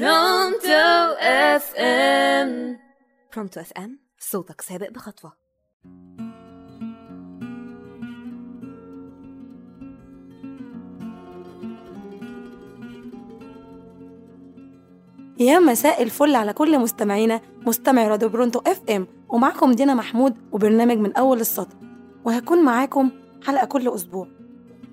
برونتو أف إم. برونتو أف إم صوتك سابق بخطوة. يا مساء الفل على كل مستمعينا مستمعي راديو برونتو أف إم ومعكم دينا محمود وبرنامج من أول السطر. وهكون معاكم حلقة كل أسبوع.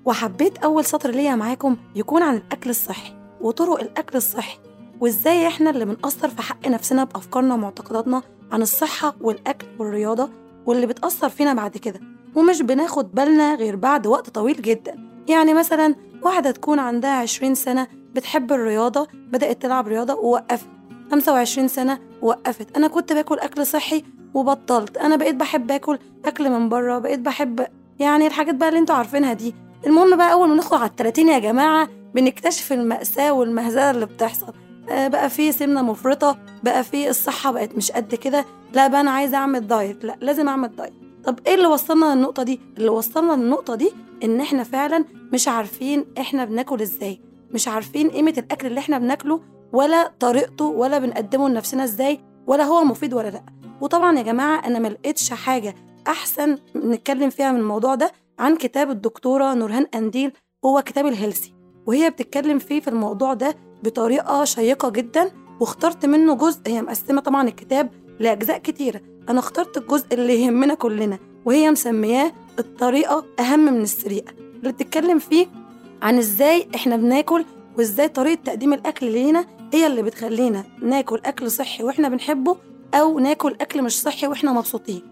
وحبيت أول سطر ليا معاكم يكون عن الأكل الصحي وطرق الأكل الصحي. وإزاي إحنا اللي بنأثر في حق نفسنا بأفكارنا ومعتقداتنا عن الصحة والأكل والرياضة واللي بتأثر فينا بعد كده. ومش بناخد بالنا غير بعد وقت طويل جدا. يعني مثلا واحدة تكون عندها 20 سنة بتحب الرياضة بدأت تلعب رياضة ووقفت. 25 سنة ووقفت. أنا كنت باكل أكل صحي وبطلت. أنا بقيت بحب آكل أكل من بره بقيت بحب يعني الحاجات بقى اللي أنتوا عارفينها دي. المهم بقى أول ما ندخل على التلاتين يا جماعة بنكتشف المأساة والمهزلة اللي بتحصل. بقى في سمنة مفرطة بقى في الصحة بقت مش قد كده. لا بقى أنا عايزة أعمل دايت. لا لازم أعمل دايت. طب إيه اللي وصلنا للنقطة دي؟ اللي وصلنا للنقطة دي إن إحنا فعلا مش عارفين إحنا بناكل إزاي، مش عارفين قيمة الأكل اللي إحنا بناكله ولا طريقته ولا بنقدمه لنفسنا إزاي ولا هو مفيد ولا لأ. وطبعا يا جماعة أنا ملقتش حاجة أحسن نتكلم فيها من الموضوع ده عن كتاب الدكتورة نورهان أنديل هو كتاب الهيلسي. وهي بتتكلم فيه في الموضوع ده بطريقة شيقة جدا واخترت منه جزء هي مقسمة طبعا الكتاب لأجزاء كتيرة أنا اخترت الجزء اللي يهمنا كلنا وهي مسمياه الطريقة أهم من السريقة اللي بتتكلم فيه عن إزاي إحنا بناكل وإزاي طريقة تقديم الأكل لينا هي اللي بتخلينا ناكل أكل صحي وإحنا بنحبه أو ناكل أكل مش صحي وإحنا مبسوطين.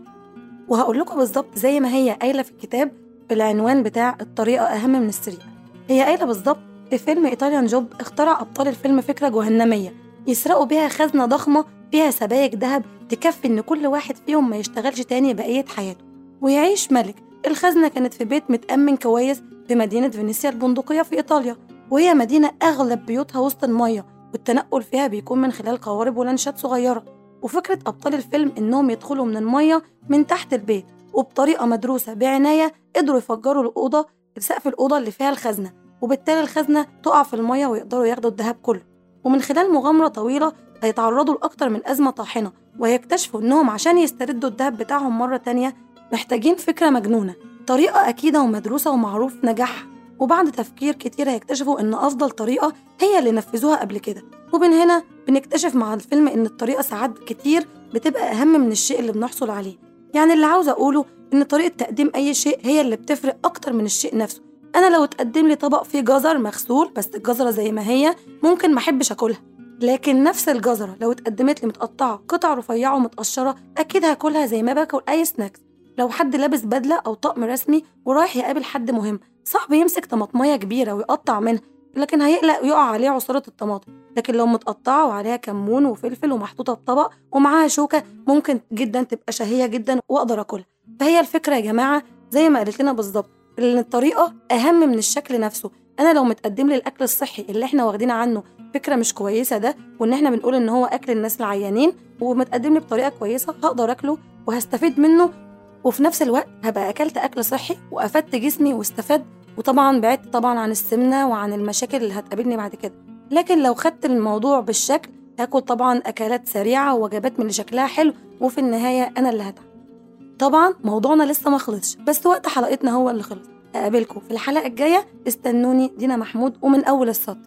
وهقول لكم بالظبط زي ما هي قايلة في الكتاب في العنوان بتاع الطريقة أهم من السريقة هي قايلة بالظبط في فيلم إيطاليان جوب اخترع أبطال الفيلم فكرة جهنمية يسرقوا بيها خزنة ضخمة فيها سبايك ذهب تكفي إن كل واحد فيهم ما يشتغلش تاني بقية حياته. ويعيش ملك الخزنة كانت في بيت متأمن كويس في مدينة فينيسيا البندقية في إيطاليا وهي مدينة أغلب بيوتها وسط المية والتنقل فيها بيكون من خلال قوارب ولانشات صغيرة. وفكرة أبطال الفيلم إنهم يدخلوا من المية من تحت البيت وبطريقة مدروسة بعناية قدروا يفجروا الأوضة سقف الأوضة اللي فيها الخزنة. وبالتالي الخزنة تقع في المية ويقدروا ياخدوا الذهب كله. ومن خلال مغامرة طويلة هيتعرضوا لأكتر من أزمة طاحنة وهيكتشفوا إنهم عشان يستردوا الذهب بتاعهم مرة تانية محتاجين فكرة مجنونة طريقة أكيدة ومدروسة ومعروف نجاحها. وبعد تفكير كتير هيكتشفوا إن أفضل طريقة هي اللي نفذوها قبل كده. ومن هنا بنكتشف مع الفيلم إن الطريقة ساعات كتير بتبقى أهم من الشيء اللي بنحصل عليه. يعني اللي عاوزة أقوله إن طريقة تقديم أي شيء هي اللي بتفرق أكتر من الشيء نفسه. أنا لو اتقدم لي طبق فيه جزر مغسول بس الجزرة زي ما هي ممكن ما أحبش أكلها. لكن نفس الجزرة لو اتقدمت لي متقطعة قطع رفيعة ومتقشرة أكيد هاكلها زي ما باكل أي سناكس لو حد لابس بدلة أو طقم رسمي ورايح يقابل حد مهم صعب يمسك طماطمية كبيرة ويقطع منها لكن هيقلق ويقع عليه عصارة الطماطم. لكن لو متقطعة وعليها كمون وفلفل ومحطوطة في طبق ومعاها شوكة ممكن جدا تبقى شهية جدا وأقدر أكلها. فهي الفكرة يا جماعة زي ما قالت لنا بالظبط. إن الطريقة أهم من الشكل نفسه. أنا لو متقدم لي الأكل الصحي اللي إحنا واخدين عنه فكرة مش كويسة ده وإن إحنا بنقول إن هو أكل الناس العيانين ومتقدم لي بطريقة كويسة هقدر أكله وهستفيد منه وفي نفس الوقت هبقى أكلت أكل صحي وأفدت جسمي واستفدت وطبعا بعدت طبعا عن السمنة وعن المشاكل اللي هتقابلني بعد كده. لكن لو خدت الموضوع بالشكل هاكل طبعا أكلات سريعة ووجبات من اللي شكلها حلو وفي النهاية أنا اللي هتعب. طبعا موضوعنا لسه ما خلصش بس وقت حلقتنا هو اللي خلص. أقابلكم في الحلقة الجاية. استنوني دينا محمود ومن أول السطر.